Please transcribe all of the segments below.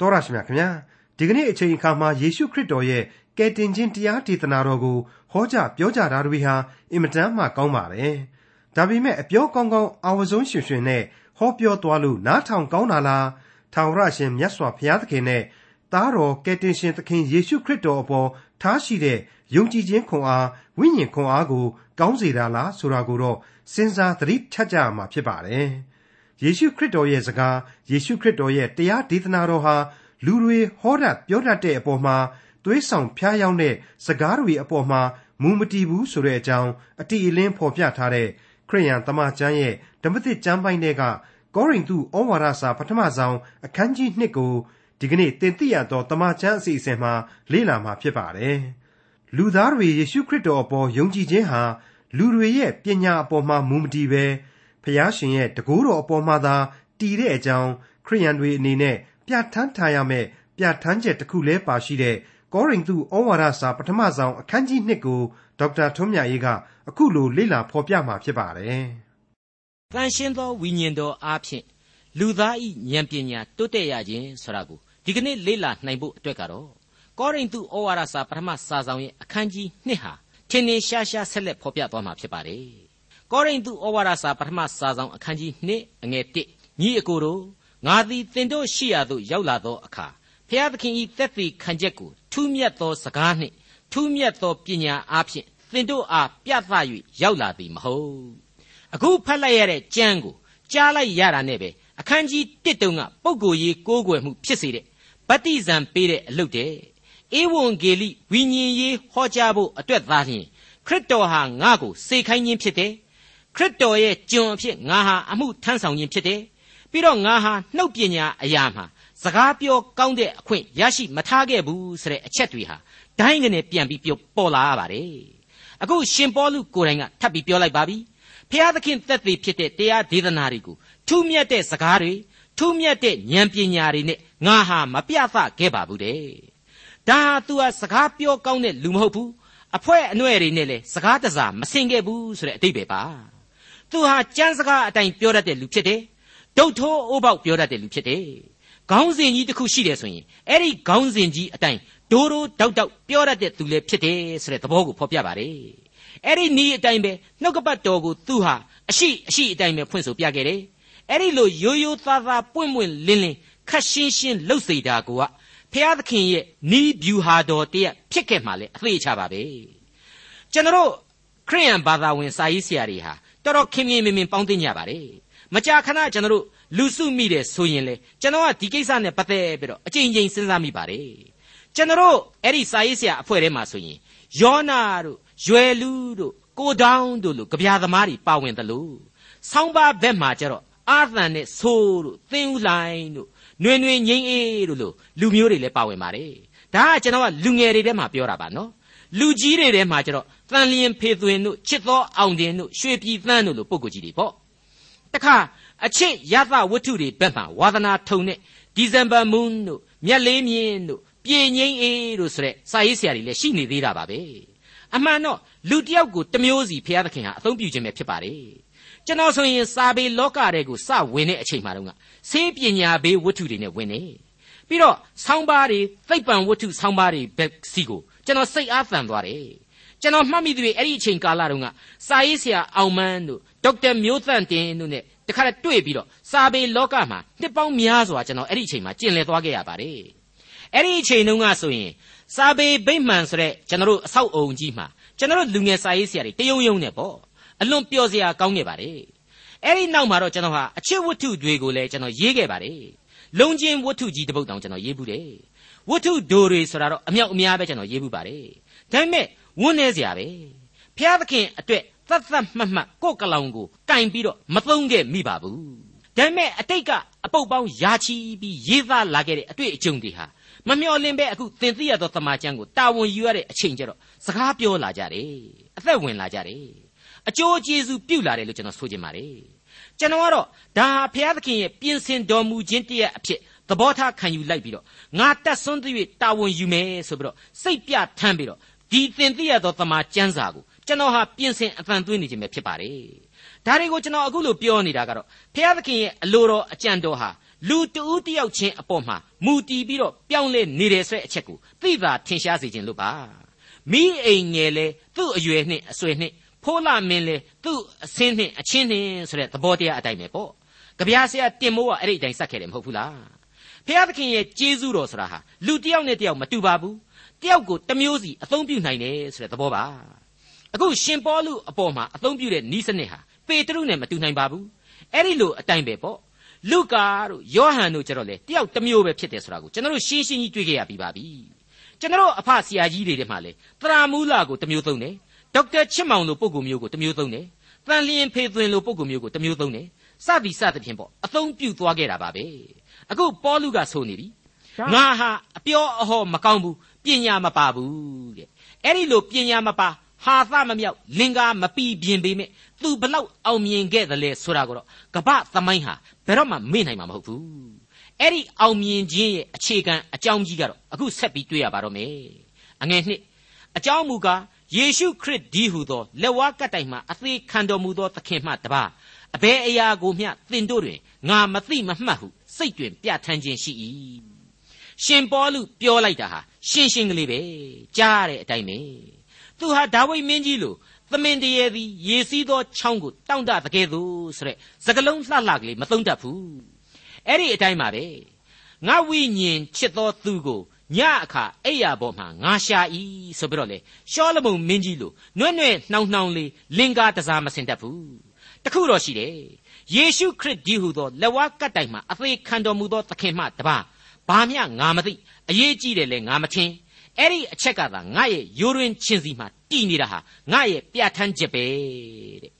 တော်ရရှိမြခင်ဗျာဒီကနေ့အချိန်အခါမှာယေရှုခရစ်တော်ရဲ့ကယ်တင်ခြင်းတရားဒေသနာတော်ကိုဟောကြားပြောကြားတာတွေဟာအင်မတန်မှကောင်းပါတယ်ဒါပေမဲ့အပြောကောင်းကောင်းအာဝဇုံရှင်ရှင်နဲ့ဟောပြောသွားလို့နားထောင်ကောင်းတာလားထာဝရရှင်မြတ်စွာဘုရားသခင်နဲ့သားတော်ကယ်တင်ရှင်သခင်ယေရှုခရစ်တော်အပေါ်ထားရှိတဲ့ယုံကြည်ခြင်းခွန်အားဝိညာဉ်ခွန်အားကို ကောင်းစေတာလားဆိုတာကိုတော့စဉ်းစားသတိချကြရမှာဖြစ်ပါတယ်။ ယေရှုခရစ်တော်ရဲ့စကားယေရှုခရစ်တော်ရဲ့တရားဒေသနာတော်ဟာလူတွေဟောတတ်ပြောတတ်တဲ့အပေါ်မှာသွေးဆောင်ဖျားယောင်းတဲ့စကားတွေအပေါ်မှာမူမတီးဘူးဆိုတဲ့အကြောင်းအတိအလင်းဖော်ပြထားတဲ့ခရိယန်တမန်ကျမ်းရဲ့ဓမ္မသစ်ကျမ်းပိုင်းတွေကကောရိန္သုဩဝါဒစာပထမဆုံးအခန်းကြီး1ကိုဒီကနေ့သင်သိရသောတမန်ကျမ်းအစီအစဉ်မှာလေ့လာမှာဖြစ်ပါတယ်။လူသားတွေယေရှုခရစ်တော်အပေါ်ယုံကြည်ခြင်းဟာလူတွေရဲ့ပညာအပေါ်မှာမူမတည်ပဲ ဖျားရှင်ရဲ့တကူတော်အပေါ်မှာသာတည်တဲ့အကြောင်းခရိယန်တွေအနေနဲ့ပြဋ္ဌာန်းထားရမယ့်ပြဋ္ဌာန်းချက်တစ်ခုလဲပါရှိတဲ့ကောရိန္သုဩဝါဒစာပထမဆုံးအခန်းကြီး1ကိုဒေါက်တာထွန်းမြတ်ရေးကအခုလိုလေ့လာဖော်ပြမှာဖြစ်ပါတယ်။တန်ရှင်းသောဝိညာဉ်တော်အားဖြင့်လူသားဤဉာဏ်ပညာတိုးတက်ရခြင်းဆိုတာကိုဒီကနေ့လေ့လာနိုင်ဖို့အတွက်ကတော့ကောရိန္သုဩဝါဒစာပထမစာဆောင်ရဲ့အခန်းကြီး2ဟာထင်ထင်ရှားရှားဆက်လက်ဖော်ပြသွားမှာဖြစ်ပါတယ်။ ကောရိန္သုဩဝါဒစာပထမစာဆောင်အခန်းကြီး2အငယ်1ညီအကိုတို့ငါသည်သင်တို့ရှိရာသို့ရောက်လာသောအခါဖျားသခင်ဤသက်သေခံချက်ကိုထူးမြတ်သောစကားနှင့်ထူးမြတ်သောပညာအားဖြင့်သင်တို့အားပြသ၍ရောက်လာသည်မဟုတ်အခုဖတ်လိုက်ရတဲ့ကျမ်းကိုကြားလိုက်ရတာနဲ့ပဲအခန်းကြီး1တုန်းကပုပ်ကိုရေးကိုးကွယ်မှုဖြစ်စေတဲ့ဗတ္တိဇံပေးတဲ့အလုပ်တဲ့ဧဝံဂေလိဝိညာဉ်ရေးဟောကြားဖို့အတွက်သားလျှင်ခရစ်တော်ဟာငါ့ကိုစေခိုင်းခြင်းဖြစ်တယ် ခရစ်တော်ရဲ့ကျွန်အဖြစ်ငါဟာအမှုထမ်းဆောင်ခြင်းဖြစ်တယ်ပြီးတော့ငါဟာနှုတ်ပညာအရာမှာစကားပြောကောင်းတဲ့အခွင့်ရရှိမထားခဲ့ဘူးဆိုတဲ့အချက်တွေဟာဒိုင်းကနေပြန်ပြီးပြောပေါ်လာရပါတယ်အခုရှင်ပေါလုကိုယ်တိုင်ကထပ်ပြီးပြောလိုက်ပါပြီဖျားသခင်သက်သေဖြစ်တဲ့တရားဒေသနာတွေကိုထူးမြတ်တဲ့စကားတွေထူးမြတ်တဲ့ဉာဏ်ပညာတွေနဲ့ငါဟာမပြသခဲ့ပါဘူးတဲ့ဒါဟာ तू ဟာစကားပြောကောင်းတဲ့လူမဟုတ်ဘူးအဖွဲအနှဲ့တွေနဲ့လည်းစကားတစားမစင်ခဲ့ဘူးဆိုတဲ့အတိတ်ပဲပါ သူဟာကြမ်းစကားအတိုင်းပြောတတ်တဲ့လူဖြစ်တယ်ဒုတ်ထိုးအိုးပေါက်ပြောတတ်တဲ့လူဖြစ်တယ်ခေါင်းစဉ်ကြီးတစ်ခုရှိတယ်ဆိုရင်အဲ့ဒီခေါင်းစဉ်ကြီးအတိုင်းဒိုးဒိုးတောက်တောက်ပြောတတ်တဲ့သူလည်းဖြစ်တယ်ဆိုတဲ့သဘောကိုဖော်ပြပါတယ်အဲ့ဒီနီးအတိုင်းပဲနှုတ်ကပတ်တော်ကိုသူဟာအရှိအရှိအတိုင်းပဲဖွင့်ဆိုပြခဲ့တယ်အဲ့ဒီလိုရိုးရိုးသားသားပွင့်ပွင့်လင်းလင်းခက်ရှင်းရှင်းလှုပ်စေတာကိုကဖျားသခင်ရဲ့နီးဗျူဟာတော်တည်းဖြစ်ခဲ့မှလည်းအသေးချပါပဲကျွန်တော်ခရိယန်ဘာသာဝင်စာရေးဆရာတွေဟာ တော်တော်ခင်မြင်မြင်ပေါင်းသိကြပါတယ်မကြာခဏကျွန်တော်လူစုမိတယ်ဆိုရင်လေကျွန်တော်ကဒီကိစ္စနဲ့ပတ်သက်ပြီးတော့အကြိမ်ကြိမ်စဉ်းစားမိပါတယ်ကျွန်တော်အဲ့ဒီစာရေးဆရာအဖွဲ့ထဲမှာဆိုရင်ယောနာတို့ရွယ်လူတို့ကိုတောင်းတို့လိုကြပြာသမားတွေပါဝင်တယ်လို့ဆောင်းပါးဘက်မှာကျတော့အာသန်နဲ့ဆိုးတို့သင်းဦးလိုင်းတို့နွေနွေငိမ့်အေးတို့လိုလူမျိုးတွေလည်းပါဝင်ပါတယ်ဒါကကျွန်တော်ကလူငယ်တွေထဲမှာပြောတာပါနော်လူကြီးတွေထဲမှာကျတော့ တန်လျင်ဖေသွင်တို့ချစ်သောအောင်တင်တို့ရွှေပြည်သန်းတို့လိုပုံကိုကြီးတွေပေါ့တခါအချစ်ရသဝတ္ထုတွေဘက်မှာဝါသနာထုံတဲ့ဒီဇင်ဘာမွန်းတို့မြက်လေးမြင်းတို့ပြေငိမ့်အေးတို့ဆိုတဲ့စာရေးဆရာတွေလည်းရှိနေသေးတာပါပဲအမှန်တော့လူတယောက်ကိုတမျိုးစီဘုရားသခင်ဟာအသုံးပြုခြင်းပဲဖြစ်ပါတယ်ကျွန်တော်ဆိုရင်စာပေလောကတွေကိုစဝင်တဲ့အချိန်မှတော့ကဆေးပညာဘေးဝတ္ထုတွေနဲ့ဝင်နေပြီးတော့ဆောင်းပါးတွေသိပ္ပံဝတ္ထုဆောင်းပါးတွေဘက်စီကိုကျွန်တော်စိတ်အားသန်သွားတယ် ကျွန်တော်မှတ်မိသူတွေအဲ့ဒီအချိန်ကာလတုန်းကစာရေးဆရာအောင်မန်းတို့ဒေါက်တာမျိုးသန့်တင်တို့ ਨੇ တခါတွေ့ပြီးတော့စာပေလောကမှာနှစ်ပေါင်းများစွာကျွန်တော်အဲ့ဒီအချိန်မှာကျင်လည်သွားခဲ့ရပါတယ်အဲ့ဒီအချိန်တုန်းကဆိုရင်စာပေဗိမှန်ဆိုတဲ့ကျွန်တော်တို့အဆောက်အုံကြီးမှာကျွန်တော်တို့လူငယ်စာရေးဆရာတွေတယုံယုံနဲ့ပေါ့အလွန်ပျော်စရာကောင်းခဲ့ပါတယ်အဲ့ဒီနောက်မှာတော့ကျွန်တော်ဟာအချစ်ဝတ္ထုတွေကိုလည်းကျွန်တော်ရေးခဲ့ပါတယ်လုံချင်းဝတ္ထုကြီးတစ်ပုဒ်တောင်ကျွန်တော်ရေးဘူးတယ်ဝတ္ထုဒိုတွေဆိုတာတော့အမြောက်အများပဲကျွန်တော်ရေးဘူးပါတယ်ဒါပေမဲ့ ဝန်းနေစရာပဲဖျားသခင်အတွက်သတ်သတ်မှတ်မှတ်ကိုယ်ကလောင်ကိုကင်ပြီးတော့မသုံးခဲ့မိပါဘူးဒါပေမဲ့အတိတ်ကအပုတ်ပေါင်းယာချီပြီးရေးသားလာခဲ့တဲ့အတွေ့အကြုံတွေဟာမမျှော်လင့်ပဲအခုသင်သိရသောတမန်ကျမ်းကိုတာဝန်ယူရတဲ့အချိန်ကျတော့စကားပြောလာကြတယ်အသက်ဝင်လာကြတယ်အကျိုးကျေးဇူးပြုလာတယ်လို့ကျွန်တော်ဆိုချင်ပါတယ်ကျွန်တော်ကတော့ဒါဟာဘုရားသခင်ရဲ့ပြင်ဆင်တော်မူခြင်းတည်းအဖြစ်သဘောထားခံယူလိုက်ပြီးတော့ငါတက်ဆွန်းသွေးတာဝန်ယူမယ်ဆိုပြီးတော့စိတ်ပြထမ်းပြီးတော့ ဒီသင်သိရသောတမန်ကျမ်းစာကိုကျွန်တော်ဟာပြင်ဆင်အဖန်သွင်းနေခြင်းပဲဖြစ်ပါတယ်ဒါတွေကိုကျွန်တော်အခုလိုပြောနေတာကတော့ဘုရားသခင်ရဲ့အလိုတော်အကြံတော်ဟာလူတဦးတယောက်ချင်းအပေါ်မှာမူတည်ပြီးတော့ပြောင်းလဲနေတယ်ဆိုတဲ့အချက်ကိုသိသာထင်ရှားစေခြင်းလို့ပါမိအိမ်ငယ်လေသူ့အရွယ်နှင့်အဆွေနှင့်ဖိုးလာမင်းလေသူ့အစင်းနှင့်အချင်းနှင့်ဆိုတဲ့သဘောတရားအတိုင်းပဲပေါ့ကြပြားဆရာတင်မိုးကအဲ့ဒီအတိုင်းစက်ခဲ့တယ်မဟုတ်ဘူးလားဖျားသခင်ရဲ့ကျေးဇူးတော်ဆိုတာဟာလူတယောက်နဲ့တယောက်မတူပါဘူး တယောက်ကိုတစ်မျိုးစီအသုံးပြုနိုင်တယ်ဆိုတဲ့သဘောပါအခုရှင်ပေါလုအပေါ်မှာအသုံးပြုတဲ့ဤစနစ်ဟာပေတရုနဲ့မတူနိုင်ပါဘူးအဲ့ဒီလိုအတိုင်းပဲပေါ့လုကာတို့ယောဟန်တို့ကျတော့လေတယောက်တစ်မျိုးပဲဖြစ်တယ်ဆိုတာကိုကျွန်တော်တို့ရှင်းရှင်းကြီးတွေ့ခဲ့ရပြီးပါပြီကျွန်တော်အဖဆရာကြီးတွေထဲမှာလေတရာမူလာကိုတစ်မျိုးသုံးတယ်ဒေါက်တာချစ်မောင်လိုပုံကူမျိုးကိုတစ်မျိုးသုံးတယ်တန်လျင်ဖေသွင်းလိုပုံကူမျိုးကိုတစ်မျိုးသုံးတယ်စသည်စသဖြင့်ပေါ့အသုံးပြုသွားခဲ့တာပါပဲအခုပေါလုကဆိုနေပြီငါဟာအပြောအဟောမကောင်းဘူး ပညာမပါဘူးတဲ့အဲ့ဒီလိုပညာမပါဟာသမမြောက်လင်္ကာမပီပြင်ပေမဲ့သူဘလောက်အောင်မြင်ခဲ့သလဲဆိုတာကိုတော့ကပ္ပသမိုင်းဟာဘယ်တော့မှမေ့နိုင်မှာမဟုတ်ဘူးအဲ့ဒီအောင်မြင်ခြင်းရဲ့အခြေခံအကြောင်းကြီးကတော့အခုဆက်ပြီးတွေ့ရပါတော့မယ်အငယ်နှစ်အကြောင်းမူကားယေရှုခရစ်ဒီဟုသောလက်ဝါးကပ်တိုင်မှအသေးခံတော်မူသောသခင်မှတပါအဘယ်အရာကိုမျှသင်တို့တွင်ငါမသိမမှတ်ဟုစိတ်တွင်ပြဋ္ဌာန်းခြင်းရှိ၏ရှင်ပေါလုပြောလိုက်တာဟာ ရှင်းရှင်းကလေးပဲကြားရတဲ့အတိုင်းပဲသူဟာဒါဝိဒ်မင်းကြီးလိုသမင်တရေသည်ရေစီးသောချောင်းကိုတောင့်တတကယ်သို့ဆိုတဲ့စကလုံးလှလှကလေးမသုံးတတ်ဘူးအဲ့ဒီအတိုင်းပါပဲငါဝိညာဉ်ချစ်သောသူကိုညအခါအိယာပေါ်မှာငါရှာဤဆိုပြီးတော့လေရှောလမုန်မင်းကြီးလိုနှွဲ့နှွဲ့နှောင်နှောင်လေးလင်္ကာတစားမစင်တတ်ဘူးတခုတော့ရှိတယ်ယေရှုခရစ်ဒီဟုသောလက်ဝါးကတ်တိုင်မှာအသေးခံတော်မူသောသခင်မှတပါ ဘာမျှငါမသိအရေးကြီးတယ်လေငါမထင်အဲ့ဒီအချက်ကသာငါရဲ့ယိုးရင်းချင်းစီမှာတည်နေတာဟာငါရဲ့ပြဋ္ဌာန်းချက်ပဲတဲ့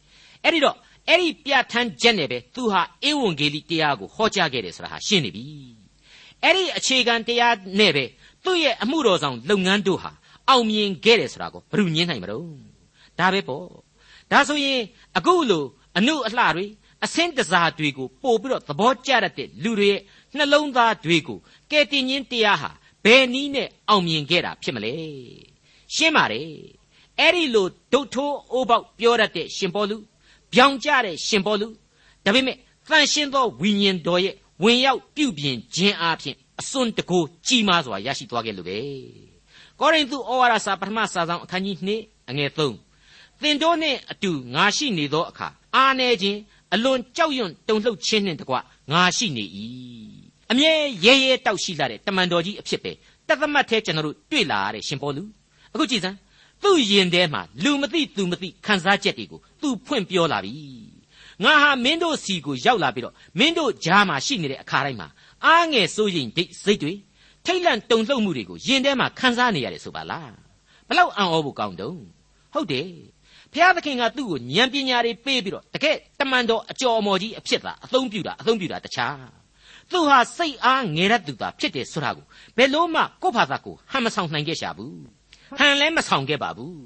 အဲ့ဒီတော့အဲ့ဒီပြဋ္ဌာန်းချက်နဲ့ပဲသူဟာဧဝံဂေလိတရားကိုဟောကြားခဲ့တယ်ဆိုတာဟာရှင်းနေပြီအဲ့ဒီအခြေခံတရားနဲ့ပဲသူ့ရဲ့အမှုတော်ဆောင်လုပ်ငန်းတို့ဟာအောင်မြင်ခဲ့တယ်ဆိုတာကိုဘယ်သူညင်းနိုင်မလို့ဒါပဲပေါ့ဒါဆိုရင်အခုလိုအနုအလှတွေအစင်းတစားတွေကိုပို့ပြီးတော့သဘောကျတတ်တဲ့လူတွေရဲ့ နှလုံးသားတွေကိုကဲတင်ချင်းတရားဟာဘယ်နည်းနဲ့အောင်မြင်ခဲ့တာဖြစ်မလဲရှင်းပါတယ်အဲ့ဒီလိုဒုတ်ထိုးအိုးပေါက်ပြောတတ်တဲ့ရှင်ပေါလုပြောင်ကြတဲ့ရှင်ပေါလုဒါပေမဲ့တန်ရှင်းသောဝိညာဉ်တော်ရဲ့ဝင်ရောက်ပြုပြင်ခြင်းအပြင်အစွန်းတကိုးကြီးမားစွာရရှိသွားခဲ့လို့ပဲကောရိန္သုဩဝါဒစာပထမစာဆောင်အခန်းကြီး2အငယ်3သင်တို့နှင့်အတူငါရှိနေသောအခါအာနေခြင်းအလွန်ကြောက်ရွံ့တုန်လှုပ်ခြင်းနှင့်တကွငါရှိနေ၏ အမြဲရဲရဲတောက်ရှိလာတဲ့တမန်တော်ကြီးအဖြစ်ပဲတသမတ်သေးကျွန်တော်တို့တွေ့လာရတဲ့ရှင်ပေါလုအခုကြည်စမ်းသူ့ယင်ထဲမှာလူမသိသူမသိခံစားချက်တွေကိုသူဖွင့်ပြောလာပြီငါဟာမင်းတို့စီကိုရောက်လာပြီးတော့မင်းတို့ကြားမှာရှိနေတဲ့အခါတိုင်းမှာအားငယ်စိုးရင်ဒိတ်စိတ်တွေထိတ်လန့်တုန်လှုပ်မှုတွေကိုယင်ထဲမှာခံစားနေရတယ်ဆိုပါလားဘလောက်အံ့ဩဖို့ကောင်းတုံးဟုတ်တယ်ဖျားသခင်ကသူ့ကိုဉာဏ်ပညာတွေပေးပြီးတော့တကယ်တမန်တော်အကျော်အမော်ကြီးအဖြစ်သာအသုံးပြုတာအသုံးပြုတာတခြား သူဟာစိတ်အားငယ်ရသူသာဖြစ်တယ်ဆိုတာကိုဘယ်လို့မှကိုယ့်ဘာသာကိုဟန်မဆောင်နိုင်ခဲ့ရှာဘူးဟန်လည်းမဆောင်ခဲ့ပါဘူး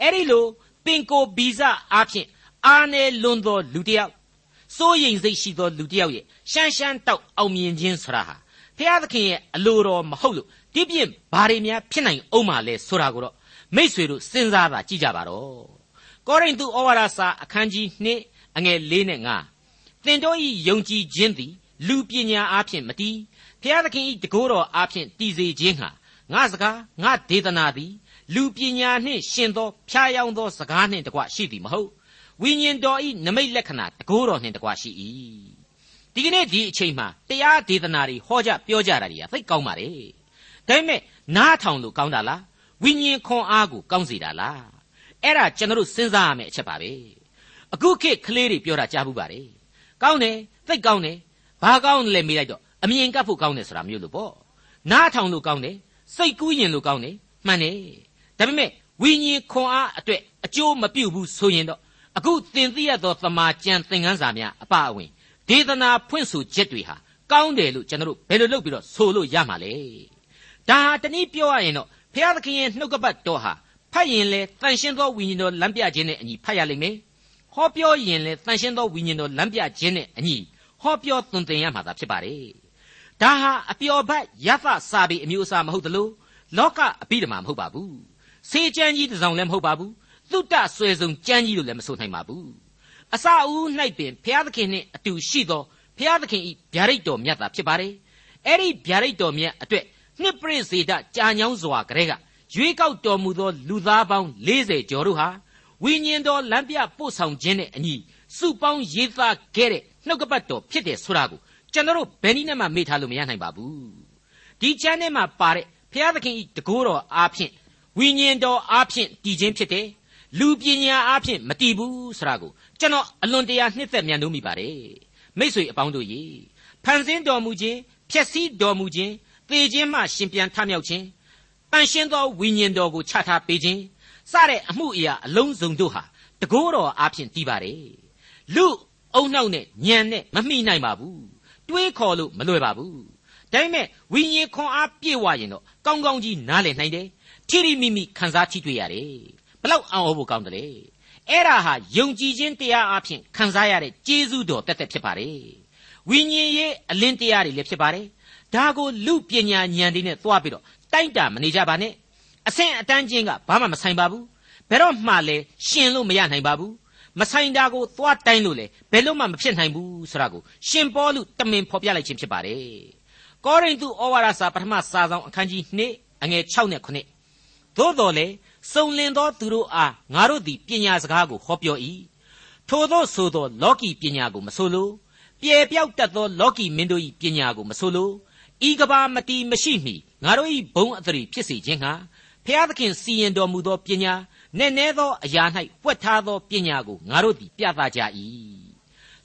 အဲ့ဒီလိုပင်ကိုဗီဇအားဖြင့်အားနေလွန်သောလူတစ်ယောက်စိုးရိမ်စိတ်ရှိသောလူတစ်ယောက်ရဲ့ရှမ်းရှမ်းတောက်အောင်မြင်ခြင်းဆိုတာဟာဖျားသခင်ရဲ့အလိုတော်မဟုတ်လို့ဒီပြင်ဘာတွေများဖြစ်နိုင်အောင်မလဲဆိုတာကိုတော့မိษွေတို့စဉ်းစားတာကြည့်ကြပါတော့ကောရိန္သုဩဝါဒစာအခန်းကြီး2အငယ်၄နဲ့5သင်တို့၏ယုံကြည်ခြင်းသည် လူပညာအားဖြင့်မတည်ဖျားသခင်ဤတကိုးတော်အားဖြင့်တည်စေခြင်းဟာငါစကားငါဒေသနာသည်လူပညာနှင့်ရှင်သောဖျားယောင်းသောစကားနှင့်တကွရှိသည်မဟုတ်ဝိညာဉ်တော်ဤနမိတ်လက္ခဏာတကိုးတော်နှင့်တကွရှိ၏ဒီကနေ့ဒီအချိန်မှာတရားဒေသနာတွေဟောကြပြောကြတာတွေကသိကောင်းပါလေဒါပေမဲ့နားထောင်လို့ကောင်းတာလားဝိညာဉ်ခွန်အားကိုကောင်းစေတာလားအဲ့ဒါကျွန်တော်တို့စဉ်းစားရမယ့်အချက်ပါပဲအခုခေတ်ကလေးတွေပြောတာကြားဘူးပါတယ်ကောင်းတယ်သိကောင်းတယ် ဘာကောင်းလဲမေးလိုက်တော့အမြင်ကပ်ဖို့ကောင်းတယ်ဆိုတာမျိုးလို့ပေါ့နားထောင်လို့ကောင်းတယ်စိတ်ကူးရင်လို့ကောင်းတယ်မှန်တယ်ဒါပေမဲ့ဝိညာဉ်ခွန်အားအတွက်အကျိုးမပြုဘူးဆိုရင်တော့အခုသင်သိရသောသမာကျမ်းသင်ခန်းစာများအပအဝင်ဒေသနာဖွင့်ဆိုချက်တွေဟာကောင်းတယ်လို့ကျွန်တော်တို့ဘယ်လိုလုပ်ပြီးတော့ဆိုလို့ရမှာလဲဒါဟာတနည်းပြောရရင်တော့ဘုရားသခင်ရဲ့နှုတ်ကပတ်တော်ဟာဖတ်ရင်လေတန်ရှင်းသောဝိညာဉ်တော်လမ်းပြခြင်းနဲ့အညီဖတ်ရလိမ့်မယ်ဟောပြောရင်လေတန်ရှင်းသောဝိညာဉ်တော်လမ်းပြခြင်းနဲ့အညီ ဟောပြောသွန်သင်ရမှာသာဖြစ်ပါတယ်။ဒါဟာအပျော်ဘတ်ရသစာပေအမျိုးအစားမဟုတ်သလိုလောကအပိဓမ္မာမဟုတ်ပါဘူး။ဆေးကျမ်းကြီးတစ်စောင်လည်းမဟုတ်ပါဘူး။သုတ္တဆွေစုံကျမ်းကြီးလို့လည်းမဆိုနိုင်ပါဘူး။အစအဦး၌ပင်ဘုရားသခင်နှင့်အတူရှိသောဖျားသခင်ဤဗျာဒိတ်တော်မြတ်တာဖြစ်ပါတယ်အဲ့ဒီဗျာဒိတ်တော်မြတ်အတွက်နှစ်ပရိစေတကြာညောင်းစွာကလေးကရွေးကောက်တော်မူသောလူသားပေါင်း40ကျော်တို့ဟာဝိညာဉ်တော်လမ်းပြပို့ဆောင်ခြင်းနဲ့အညီစုပေါင်းရေးသားခဲ့တဲ့ နှုတ်ကပတ်တော်ဖြစ်တယ်ဆိုတာကိုကျွန်တော်တို့ဘယ်နည်းနဲ့မှမေ့ထားလို့မရနိုင်ပါဘူးဒီချမ်းထဲမှာပါတဲ့ဘုရားသခင်ဤတကိုးတော်အားဖြင့်ဝိညာဉ်တော်အားဖြင့်တည်ခြင်းဖြစ်တယ်လူပညာအားဖြင့်မတည်ဘူးဆိုတာကိုကျွန်တော်အလွန်တရာနှစ်သက်မြန်လို့မိပါတယ်မိษွေအပေါင်းတို့ရေဖန်ဆင်းတော်မူခြင်းဖြည့်ဆည်းတော်မူခြင်းသေခြင်းမှရှင်ပြန်ထမြောက်ခြင်းပန်ရှင်းသောဝိညာဉ်တော်ကိုချထားပေးခြင်းစတဲ့အမှုအရာအလုံးစုံတို့ဟာတကိုးတော်အားဖြင့်တည်ပါတယ်လူ အုံနှောက်နဲ့ညံနဲ့မမိနိုင်ပါဘူးတွေးခေါ်လို့မလွယ်ပါဘူးဒါပေမဲ့ဝိညာဉ်ခွန်အားပြည့်ဝရင်တော့ကောင်းကောင်းကြီးနားလည်နိုင်တယ်ထိရိမိမိခံစားထိတွေ့ရတယ်ဘလောက်အောင်အောင်ဖို့ကောင်းတယ်လေအဲ့ဒါဟာယုံကြည်ခြင်းတရားအဖြစ်ခံစားရတဲ့ကျေးဇူးတော်တက်တက်ဖြစ်ပါတယ်ဝိညာဉ်ရေးအလင်းတရားတွေလည်းဖြစ်ပါတယ်ဒါကိုလူပညာဉာဏ်တွေနဲ့သွားပြီးတော့တိုက်တာမနေကြပါနဲ့အဆင့်အတန်းချင်းကဘာမှမဆိုင်ပါဘူးဘယ်တော့မှလည်းရှင်လို့မရနိုင်ပါဘူး မဆိုင်တာကိုသွားတိုင်းလို့လေဘယ်လို့မှမဖြစ်နိုင်ဘူးဆိုတာကိုရှင်ပေါလုတမင်ဖော်ပြလိုက်ခြင်းဖြစ်ပါတယ်ကောရိန္သုဩဝါဒစာပထမစာဆောင်အခန်းကြီး2အငယ်6နဲ့9သို့တော်လေစုံလင်သောသူတို့အားငါတို့သည်ပညာစကားကိုဟောပြော၏ထိုသောဆိုသောလောကီပညာကိုမဆိုလိုပြဲပြောက်တတ်သောလောကီမင်းတို့၏ပညာကိုမဆိုလိုဤကဘာမတီမရှိမီငါတို့၏ဘုံအသရေဖြစ်စေခြင်းဟာဖျားသခင်စီရင်တော်မူသောပညာ နဲ့နဲသောအရာ၌ပွက်ထားသောပညာကိုငါတို့သည်ပြသကြ၏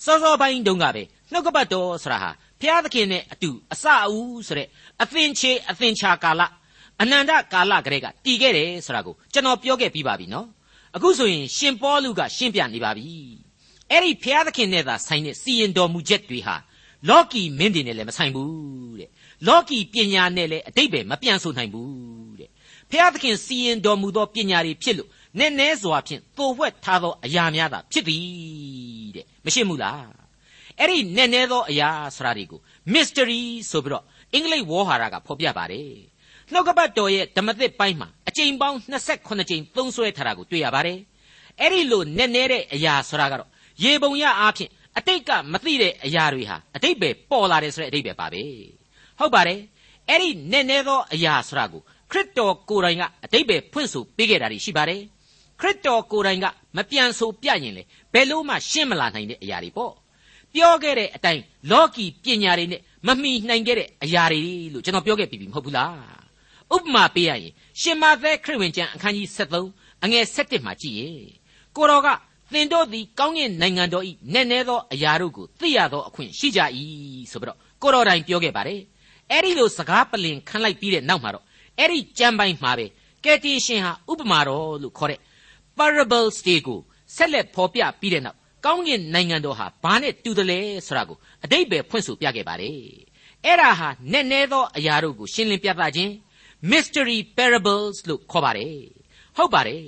စောစောပိုင်းတုန်းကပဲနှုတ်ကပတ်တော်ဆရာဟာဖျားသခင်နဲ့အတူအစအဦးဆိုတဲ့အသင်ချေအသင်ချာကာလအနန္တကာလကလေးကတည်ခဲ့တယ်ဆိုတာကိုကျွန်တော်ပြောခဲ့ပြီးပါပြီနော်အခုဆိုရင်ရှင်ပေါလုကရှင်းပြနေပါပြီအဲ့ဒီဖျားသခင်နဲ့သာဆိုင်တဲ့စီရင်တော်မူချက်တွေဟာလောကီမင်းတွေနဲ့လည်းမဆိုင်ဘူးတဲ့လောကီပညာနဲ့လည်းအတိတ်ပဲမပြန်ဆိုနိုင်ဘူးတဲ့ ဖျားသခင်စီရင်တော်မူသောပညာတွေဖြစ်လို့နည်းနည်းစွာဖြင့်သိုဝှက်ထားသောအရာများသာဖြစ်သည်တဲ့မရှိဘူးလားအဲ့ဒီနည်းနည်းသောအရာဆိုတာတွေကို mystery ဆိုပြီးတော့အင်္ဂလိပ်ဝေါ်ဟာရကဖော်ပြပါတယ်နှုတ်ကပတ်တော်ရဲ့ဓမ္မသစ်ပိုင်းမှာအကြိမ်ပေါင်း28ကြိမ်သုံးဆွဲထားတာကိုတွေ့ရပါတယ်အဲ့ဒီလိုနည်းနည်းတဲ့အရာဆိုတာကတော့ရေပုံရအားဖြင့်အတိတ်ကမသိတဲ့အရာတွေဟာအတိတ်ပဲပေါ်လာတယ်ဆိုတဲ့အတိတ်ပဲပါပဲဟုတ်ပါတယ်အဲ့ဒီနည်းနည်းသောအရာဆိုတာကို ခရစ်တော်ကိုယ်တိုင်ကအတိတ်ပဲဖွင့်ဆိုပေးခဲ့တာရှိပါတယ်ခရစ်တော်ကိုယ်တိုင်ကမပြန်ဆိုပြရင်လေဘယ်လို့မှရှင်းမလာနိုင်တဲ့အရာတွေပေါ့ပြောခဲ့တဲ့အတိုင်းလောကီပညာတွေနဲ့မမှီနိုင်ခဲ့တဲ့အရာတွေလို့ကျွန်တော်ပြောခဲ့ပြီးပြီမဟုတ်ဘူးလားဥပမာပေးရရင်ရှင်မာသဲခရစ်ဝင်ကျမ်းအခန်းကြီး73အငယ်7မှာကြည့်ရင်ကိုတော်ကသင်တို့သည်ကောင်းကင်နိုင်ငံတော်ဤနည်းနည်းသောအရာတို့ကိုသိရသောအခွင့်ရှိကြ၏ဆိုပြီးတော့ကိုတော်တိုင်ပြောခဲ့ပါတယ်အဲ့ဒီလိုစကားပလင်ခံလိုက်ပြီးတဲ့နောက်မှာတော့ အဲ့ဒီကြံပိုင်းမှာပဲကယ်တင်ရှင်ဟာဥပမာတော်လို့ခေါ်တဲ့ parables တွေကိုဆက်လက်ဖော်ပြပြီးတဲ့နောက်ကောင်းကင်နိုင်ငံတော်ဟာဘာနဲ့တူတယ်လဲဆိုတာကိုအတိတ်ပဲဖွင့်ဆိုပြခဲ့ပါတယ်အဲ့ဒါဟာနည်းနည်းသောအရာတို့ကိုရှင်းလင်းပြသခြင်း mystery parables လို့ခေါ်ပါတယ်ဟုတ်ပါတယ်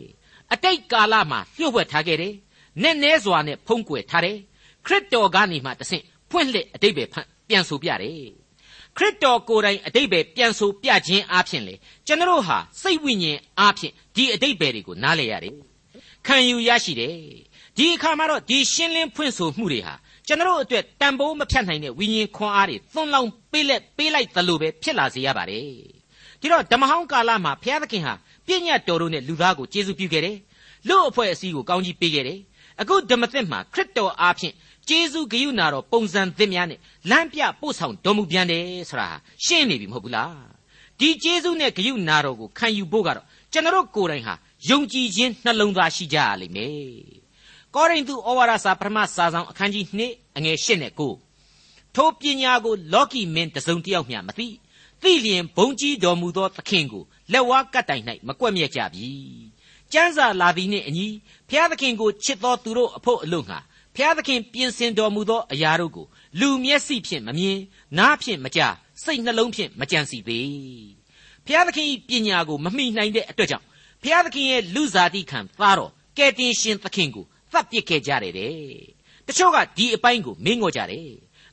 အတိတ်ကာလမှာလျှို့ဝှက်ထားခဲ့တယ်နည်းနည်းစွာနဲ့ဖုံးကွယ်ထားတယ်ခရစ်တော်ကနေမှတဆင့်ဖွင့်လှစ်အတိတ်ပဲပြန်ဆိုပြတယ် ခရစ်တော်ကိုယ်တိုင်အတိတ်ပဲပြန်ဆိုပြခြင်းအပြင်လေကျွန်တော်ဟာစိတ်ဝိညာဉ်အပြင်ဒီအတိတ်ပဲတွေကိုနားလည်ရတယ်ခံယူရရှိတယ်ဒီအခါမှာတော့ဒီရှင်းလင်းဖွင့်ဆိုမှုတွေဟာကျွန်တော်အတွက်တန်ဖိုးမဖြတ်နိုင်တဲ့ဝိညာဉ်ခွန်အားတွေသွန်လောင်းပေးလက်ပေးလိုက်သလိုပဲဖြစ်လာစေရပါတယ်ဒီတော့ဓမ္မဟောင်းကာလမှာဘုရားသခင်ဟာပြည့်ညတ်တော်တို့နဲ့လူသားကိုကျေးဇူးပြုခဲ့တယ်လူအဖွဲ့အစည်းကိုကောင်းကြီးပေးခဲ့တယ်အခုဓမ္မသစ်မှာခရစ်တော်အားဖြင့် ကျေးဇူးဂရုဏာတော်ပုံစံသစ်များနဲ့လမ်းပြပို့ဆောင်တော်မူပြန်တယ်ဆိုတာရှင်းနေပြီမဟုတ်ဘူးလားဒီကျေးဇူးနဲ့ဂရုဏာတော်ကိုခံယူဖို့ကတော့ကျွန်တော်ကိုယ်တိုင်ဟာယုံကြည်ခြင်းနှလုံးသားရှိကြရလိမ့်မယ်ကောရိန္သုဩဝါဒစာပထမစာဆောင်အခန်းကြီး2အငယ်8နဲ့9ထိုပညာကိုလောကီမင်းတစုံတစ်ယောက်မျှမသိသိလျင်ဘုံကြီးတော်မူသောသခင်ကိုလက်ဝါးကပ်တိုင်၌မကွက်မြက်ကြပြီကျမ်းစာလာသည်နှင့်အညီဖျားသခင်ကိုချစ်သောသူတို့အဖို့အလို့ငှာ ဖျားသခင်ပြင်ဆင်တော်မူသောအရာတို့ကိုလူမျက်စိဖြင့်မမြင်နားဖြင့်မကြားစိတ်နှလုံးဖြင့်မကြံစီသေးဖျားသခင်၏ပညာကိုမမိနိုင်တဲ့အတွက်ကြောင့်ဖျားသခင်ရဲ့လူစားတိခံသားတော်ကယ်တင်ရှင်သခင်ကိုသတ်ပစ်ခဲ့ကြတယ်တဲ့တချို့ကဒီအပိုင်းကိုမင်းငေါ်ကြတယ်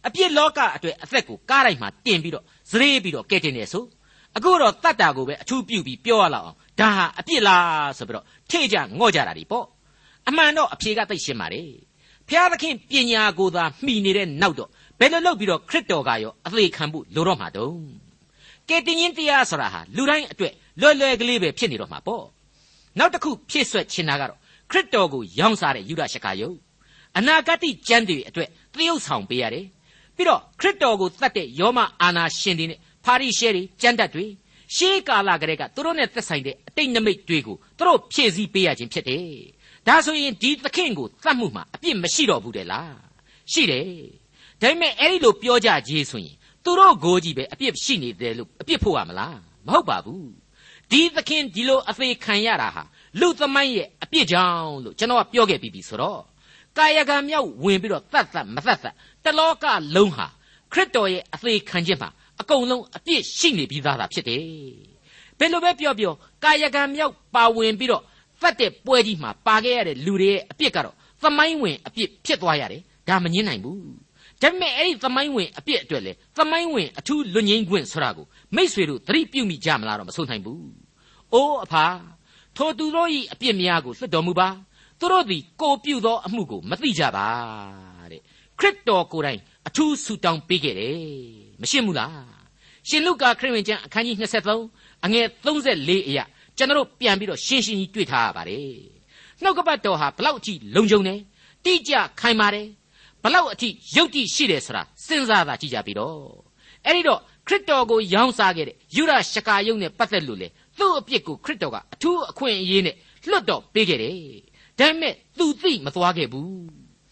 အပြစ်လောကအတွက်အသက်ကိုကားတိုင်းမှာတင်ပြီးတော့ဇရေးပြီးတော့ကဲတင်တယ်ဆိုအခုတော့တတ်တာကိုပဲအထူးပြုပြီးပြောရလောက်အောင်ဒါဟာအပြစ်လားဆိုပြီးတော့ထေကြငေါ့ကြတာဒီပေါ့အမှန်တော့အဖြေကသိရှင်းပါလေ ဖျားသခင်ပညာကိုသာမှီနေတဲ့နောက်တော့ဘယ်လိုလုပ်ပြီးတော့ခရစ်တော်ကရောအသေးခံဖို့လိုတော့မှာတုံးကဲတင်ရင်တရားဆိုတာဟာလူတိုင်းအတွက်လွယ်လွယ်ကလေးပဲဖြစ်နေတော့မှာပေါ့နောက်တစ်ခုဖြည့်ဆွက်ချင်တာကတော့ခရစ်တော်ကိုရောင်းစားတဲ့ယူဒရှကာယုတ်အနာဂတ်ကျမ်းတွေအတွက်သရုပ်ဆောင်ပေးရတယ်ပြီးတော့ခရစ်တော်ကိုတတ်တဲ့ယောမအာနာရှင်တွေနဲ့ဖာရိရှဲတွေကျမ်းတတ်တွေရှေးကာလကတည်းကသူတို့နဲ့သက်ဆိုင်တဲ့အတိတ်နမိတ်တွေကိုသူတို့ဖြည့်ဆည်းပေးရခြင်းဖြစ်တယ် ဒါဆိုရင်ဒီသခင်ကိုသတ်မှုမှာအပြစ်မရှိတော့ဘူးတဲ့လားရှိတယ်ဒါပေမဲ့အဲ့ဒီလိုပြောကြကြီးဆိုရင်သူတို့ကိုကြီးပဲအပြစ်ရှိနေတယ်လို့အပြစ်ဖို့ရမလားမဟုတ်ပါဘူးဒီသခင်ဒီလိုအသေးခံရတာဟာလူသမိုင်းရဲ့အပြစ်ကြောင့်လို့ကျွန်တော်ကပြောခဲ့ပြီးပြီဆိုတော့ကာယကံမြောက်ဝင်ပြီးတော့တတ်တတ်မတတ်တတ်တလောကလုံးဟာခရစ်တော်ရဲ့အသေးခံခြင်းမှာအကုန်လုံးအပြစ်ရှိနေပြီးသားသာဖြစ်တယ်ဘယ်လိုပဲပြောပြောကာယကံမြောက်ပါဝင်ပြီးတော့ ဖတ်တဲ့ပွဲကြီးမှာပါခဲ့ရတဲ့လူတွေရဲ့အပြစ်ကတော့သမိုင်းဝင်အပြစ်ဖြစ်သွားရတယ်ဒါမငင်းနိုင်ဘူးဒါပေမဲ့အဲ့ဒီသမိုင်းဝင်အပြစ်အတွက်လေသမိုင်းဝင်အထူးလွတ်ငင်းခွင့်ဆိုတာကိုမိษွေတို့သတိပြုမိကြမလားတော့မဆိုနိုင်ဘူး။အိုးအဖာထိုသူတို့၏အပြစ်များကိုလွတ်တော်မူပါ။သူတို့သည်ကိုပြုသောအမှုကိုမသိကြပါတဲ့။ခရစ်တော်ကိုယ်တိုင်အထူးဆူတောင်းပေးခဲ့တယ်။မရှင်းဘူးလား။ရှင်လုကာခရစ်ဝင်ကျမ်းအခန်းကြီး23အငယ်34အရာ ကျွန်တော်ပြန်ပြီးတော့ရှင်းရှင်းကြီးတွေ့ထားရပါတယ်။နှုတ်ကပတ်တော်ဟာဘလောက်အထိလုံခြုံတယ်။တိကျခိုင်ပါတယ်။ဘလောက်အထိယုတ်တိရှိတယ်ဆိုတာစဉ်းစားတာကြည့်ကြပြီတော့။အဲ့ဒီတော့ခရစ်တော်ကိုရောင်းစားခဲ့တဲ့ယူရရှကာယုံနဲ့ပတ်သက်လို့လေသူ့အပြစ်ကိုခရစ်တော်ကအထူးအခွင့်အရေးနဲ့လွတ်တော်ပေးခဲ့တယ်။ဒါပေမဲ့သူသိမသွားခဲ့ဘူး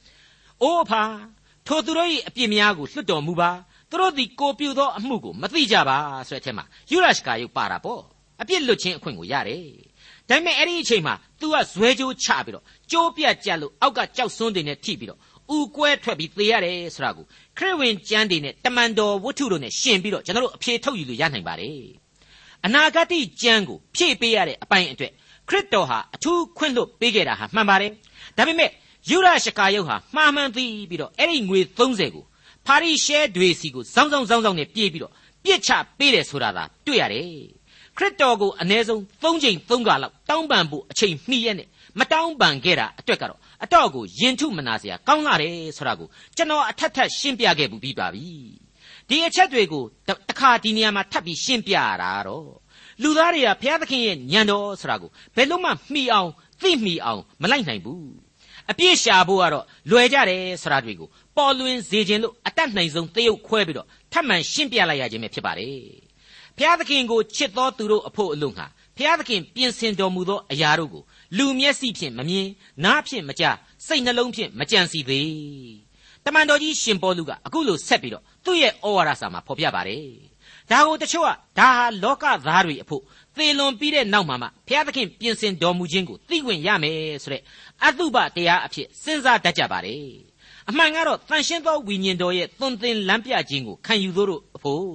။အိုးအဖာထိုသူတို့၏အပြစ်များကိုလွတ်တော်မူပါ။သူတို့သည်ကိုပြုသောအမှုကိုမသိကြပါဆိုတဲ့အထက်မှာယူရရှကာယုပါတာပေါ့။ အပြစ်လွတ်ခြင်းအခွင့်ကိုရတယ်။ဒါပေမဲ့အဲ့ဒီအချိန်မှာ तू ကဇွဲကြိုးချပြီးတော့ကြိုးပြတ်ကြလို့အောက်ကကြောက်စွန်းတွေနဲ့ထိပြီးတော့ဥကွဲထွက်ပြီးသေရတယ်ဆိုတာကိုခရစ်ဝင်ကျမ်းတွေနဲ့တမန်တော်ဝတ္ထုတို့နဲ့ရှင်ပြီးတော့ကျွန်တော်တို့အဖြေထုတ်ယူလို့ရနိုင်ပါတယ်အနာဂတ်ကျမ်းကိုဖြည့်ပေးရတဲ့အပိုင်းအတွက်ခရစ်တော်ဟာအထူးခွင့်လွှတ်ပေးခဲ့တာဟာမှန်ပါတယ်ဒါပေမဲ့ယူရရှကာယုတ်ဟာမှားမှန်သိပြီးတော့အဲ့ဒီငွေ30ကိုဖာရိရှဲတွေစီကိုစောင်းစောင်းစောင်းစောင်းနဲ့ပြေးပြီးတော့ပြစ်ချပေးတယ်ဆိုတာသာတွေ့ရတယ် ခရစ်တော်ကိုအ ਨੇ ဆုံး၃ချိန်၃ခါလောက်တောင်းပန်ဖို့အချိန်မှီရက်နဲ့မတောင်းပန်ခဲ့တာအတွက်ကတော့အတော့ကိုယင်ထုမနာเสียကောင်းလာတယ်ဆိုတာကိုကျွန်တော်အထက်ထက်ရှင်းပြခဲ့မှုပြီးပါပြီဒီအချက်တွေကိုတခါဒီနေရာမှာထပ်ပြီးရှင်းပြရတာတော့လူသားတွေကဘုရားသခင်ရဲ့ညံတော်ဆိုတာကိုဘယ်လို့မှမှီအောင်သိမှီအောင်မလိုက်နိုင်ဘူးအပြည့်ရှာဖို့ကတော့လွယ်ကြတယ်ဆိုတာတွေကိုပေါ်လွင်စေခြင်းလို့အတတ်နိုင်ဆုံးသရုပ်ခွဲပြီးတော့ထပ်မံရှင်းပြလိုက်ရခြင်းပဲဖြစ်ပါတယ် ဘုရားသခင်ကိုချစ်တော်သူတို့အဖို့အလို့ငှာဘုရားသခင်ပြင်ဆင်တော်မူသောအရာတို့ကိုလူမျက်စိဖြင့်မမြင်နားဖြင့်မကြားစိတ်နှလုံးဖြင့်မကြံစီသေးတမန်တော်ကြီးရှင်ပေါလုကအခုလိုဆက်ပြီးတော့သူ့ရဲ့ဩဝါဒစာမှာဖော်ပြပါတယ်ဒါကိုတချို့ကဒါဟာလောကသားတွေအဖို့သေလွန်ပြီးတဲ့နောက်မှာမှဘုရားသခင်ပြင်ဆင်တော်မူခြင်းကိုသိခွင့်ရမယ်ဆိုတဲ့အတုပတရားအဖြစ်စဉ်းစားတတ်ကြပါတယ်အမှန်ကတော့တန်ရှင်းသောဝိညာဉ်တော်ရဲ့သွန်သင်လမ်းပြခြင်းကိုခံယူသူတို့အ ဖို့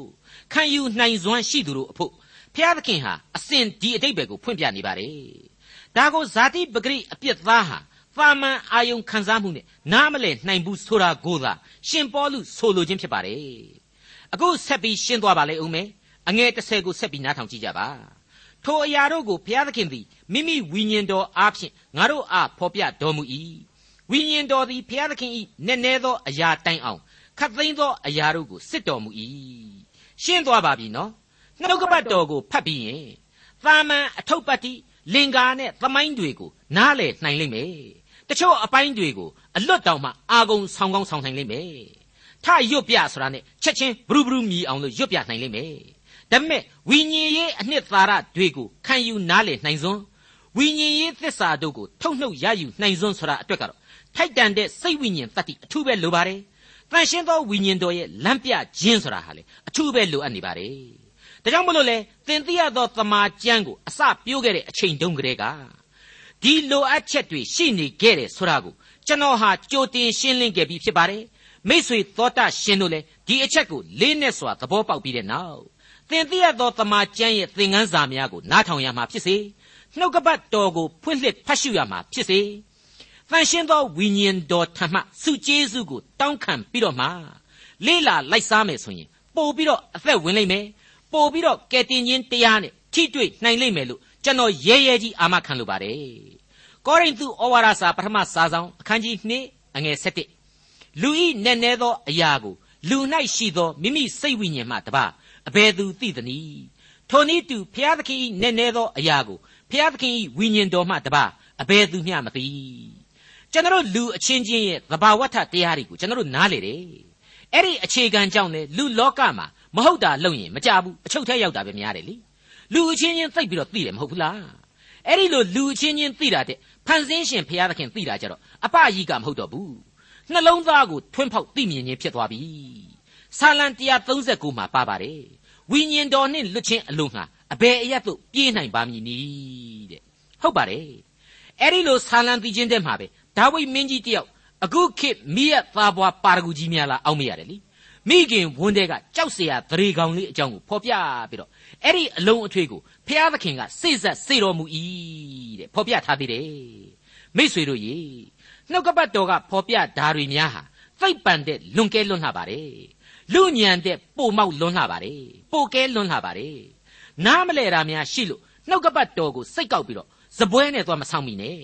ခံယူနိုင်စွမ်းရှိသူတို့အဖို့ဘုရားသခင်ဟာအစဉ်ဒီအတိတ်ဘယ်ကိုဖွင့်ပြနေပါတယ်ဒါကိုဇာတိပဂရိအပြစ်သားဟာပါမန်အာယုံခံစားမှုနဲ့နားမလဲနိုင်ဘူးဆိုတာကိုသာရှင်ပေါလုဆိုလိုခြင်းဖြစ်ပါတယ်အခုဆက်ပြီးရှင်းသွားပါလေဦးမယ်အငယ်30ကိုဆက်ပြီးနားထောင်ကြည့်ကြပါထိုအရာတို့ကိုဘုရားသခင်သည်မိမိဝိညာဉ်တော်အားဖြင့်ငါတို့အားဖော်ပြတော်မူ၏ဝိညာဉ်တော်သည်ဘုရားသခင်၏နည်းနည်းသောအရာတိုင်အောင် ခတ်သိမ်းသောအရာတို့ကိုစစ်တော်မူ၏ရှင်းသွားပါပြီနော်နှုတ်ကပတ်တော်ကိုဖတ်ပြီးရင်သာမန်အထုပ်ပတ်တိလင်္ကာနဲ့သမိုင်းတွေကိုနားလည်နိုင်လိမ့်မယ်တချို့အပိုင်းတွေကိုအလွတ်တောင်မှအာကုံဆောင်းကောင်းဆောင်းနိုင်လိမ့်မယ်ထရွတ်ပြဆိုတာနဲ့ချက်ချင်းဘရုဘရုမြည်အောင်လို့ရွတ်ပြနိုင်လိမ့်မယ်ဒါပေမဲ့ဝိညာဉ်ရေးအနှစ်သာရတွေကိုခံယူနားလည်နိုင်စွန်းဝိညာဉ်ရေးသစ္စာတို့ကိုထုတ်နှုတ်ရယူနိုင်စွန်းဆိုတာအတွက်ကတော့ထိုက်တန်တဲ့စိတ်ဝိညာဉ်တတ္တိအထူးပဲလိုပါတယ် တန်ရှင်းသောဝိညာဉ်တော်ရဲ့လမ်းပြခြင်းဆိုတာဟာလေအထူးပဲလိုအပ်နေပါတယ်ဒါကြောင့်မလို့လေသင်သိရသောသမာကျမ်းကိုအစပြိုးခဲ့တဲ့အချိန်တုန်းကတည်းကဒီလိုအပ်ချက်တွေရှိနေခဲ့တယ်ဆိုတာကိုကျွန်တော်ဟာကြိုတင်ရှင်းလင်းခဲ့ပြီးဖြစ်ပါတယ်မိษွေသောတာရှင်တို့လည်းဒီအချက်ကိုလေးနဲ့စွာသဘောပေါက်ပြီးတဲ့နောက်သင်သိရသောသမာကျမ်းရဲ့သင်ခန်းစာများကိုနားထောင်ရမှာဖြစ်စေနှုတ်ကပတ်တော်ကိုဖွင့်လှစ်ဖတ်ရှုရမှာဖြစ်စေ တန်ရှင်းသောဝိညာဉ်တော်ထံမှစုကျေးဇူးကိုတောင်းခံပြီးတော့မှလေးလာလိုက်စားမယ်ဆိုရင်ပို့ပြီးတော့အသက်ဝင်လိမ့်မယ်ပို့ပြီးတော့ကယ်တင်ခြင်းတရားနဲ့ထိတွေ့နိုင်လိမ့်မယ်လို့ကျွန်တော်ရဲရဲကြီးအာမခံလိုပါတယ်ကောရိန္သုဩဝါဒစာပထမစာဆောင်အခန်းကြီး2အငယ်7လူဤနဲ့နဲသောအရာကိုလူ၌ရှိသောမိမိစိတ်ဝိညာဉ်မှတပါအဘယ်သူသိသနည်းထိုနည်းတူဖျားသခင်၏နည်းနည်းသောအရာကိုဖျားသခင်၏ဝိညာဉ်တော်မှတပါအဘယ်သူမျှမသိ ကျွန်တော်လူအချင်းချင်းရဲ့သဘာဝထတရားတွေကိုကျွန်တော်နားလေတယ်အဲ့ဒီအခြေခံကြောင့်လေလူလောကမှာမဟုတ်တာလုပ်ရင်မကြဘူးအချုပ်ထဲရောက်တာပဲများတယ်လေလူအချင်းချင်းသိပ်ပြီးတော့သိတယ်မဟုတ်ဘူးလားအဲ့ဒီလိုလူအချင်းချင်းသိတာတဲ့ဖန်ဆင်းရှင်ဘုရားသခင်သိတာကြတော့အပကြီးကမဟုတ်တော့ဘူးနှလုံးသားကိုထွန်းဖောက်သိမြင်ခြင်းဖြစ်သွားပြီဆာလံ139မှာပါပါတယ်ဝိညာဉ်တော်နှင့်လွတ်ခြင်းအလုံးဟာအဘယ်အရတ်သို့ပြေးနိုင်ပါမည်နည်းတဲ့ဟုတ်ပါတယ်အဲ့ဒီလိုဆာလံသိခြင်းတဲ့မှာပဲ ဒါဝိမင်းကြီးတယောက်အခုခေတ်မိရသားဘွားပါရဂူကြီးများလားအောက်မရတယ်လीမိခင်ဝန်းတဲ့ကကြောက်เสียသရေကောင်လေးအကြောင်းကိုဖော်ပြပြီးတော့အဲ့ဒီအလုံးအထွေးကိုဖျားသခင်ကစိတ်ဆက်စေတော်မူ၏တဲ့ဖော်ပြထားသေးတယ်မိษွေတို့ရေနှုတ်ကပတ်တော်ကဖော်ပြဓာတွေများဟာသိပ်ပန်တဲ့လွန်ကဲလွန်းလှပါတယ်လူညံတဲ့ပိုမောက်လွန်းလှပါတယ်ပိုကဲလွန်းလှပါတယ်နားမလဲတာများရှိလို့နှုတ်ကပတ်တော်ကိုစိတ်ကောက်ပြီးတော့ဇပွဲနဲ့သွားမဆောင်မိနဲ့